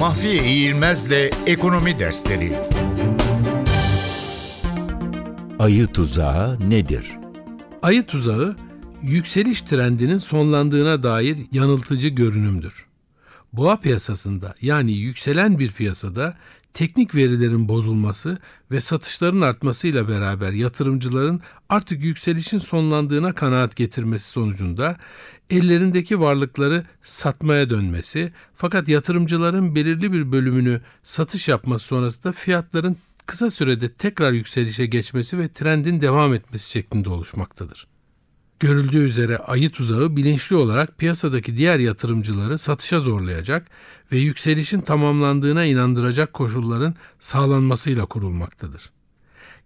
Mahfiye İğilmez'le Ekonomi Dersleri Ayı tuzağı nedir? Ayı tuzağı yükseliş trendinin sonlandığına dair yanıltıcı görünümdür. Boğa piyasasında yani yükselen bir piyasada teknik verilerin bozulması ve satışların artmasıyla beraber yatırımcıların artık yükselişin sonlandığına kanaat getirmesi sonucunda ellerindeki varlıkları satmaya dönmesi fakat yatırımcıların belirli bir bölümünü satış yapması sonrasında fiyatların kısa sürede tekrar yükselişe geçmesi ve trendin devam etmesi şeklinde oluşmaktadır. Görüldüğü üzere ayı tuzağı bilinçli olarak piyasadaki diğer yatırımcıları satışa zorlayacak ve yükselişin tamamlandığına inandıracak koşulların sağlanmasıyla kurulmaktadır.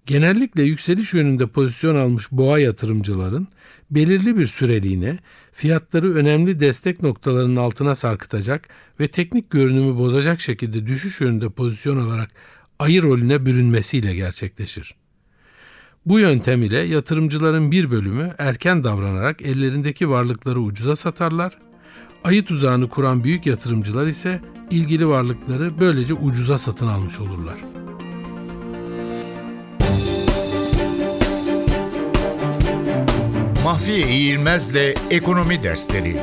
Genellikle yükseliş yönünde pozisyon almış boğa yatırımcıların belirli bir süreliğine fiyatları önemli destek noktalarının altına sarkıtacak ve teknik görünümü bozacak şekilde düşüş yönünde pozisyon alarak ayı rolüne bürünmesiyle gerçekleşir. Bu yöntem ile yatırımcıların bir bölümü erken davranarak ellerindeki varlıkları ucuza satarlar. Ayı tuzağını kuran büyük yatırımcılar ise ilgili varlıkları böylece ucuza satın almış olurlar. Mahfiye İğilmez'le Ekonomi Dersleri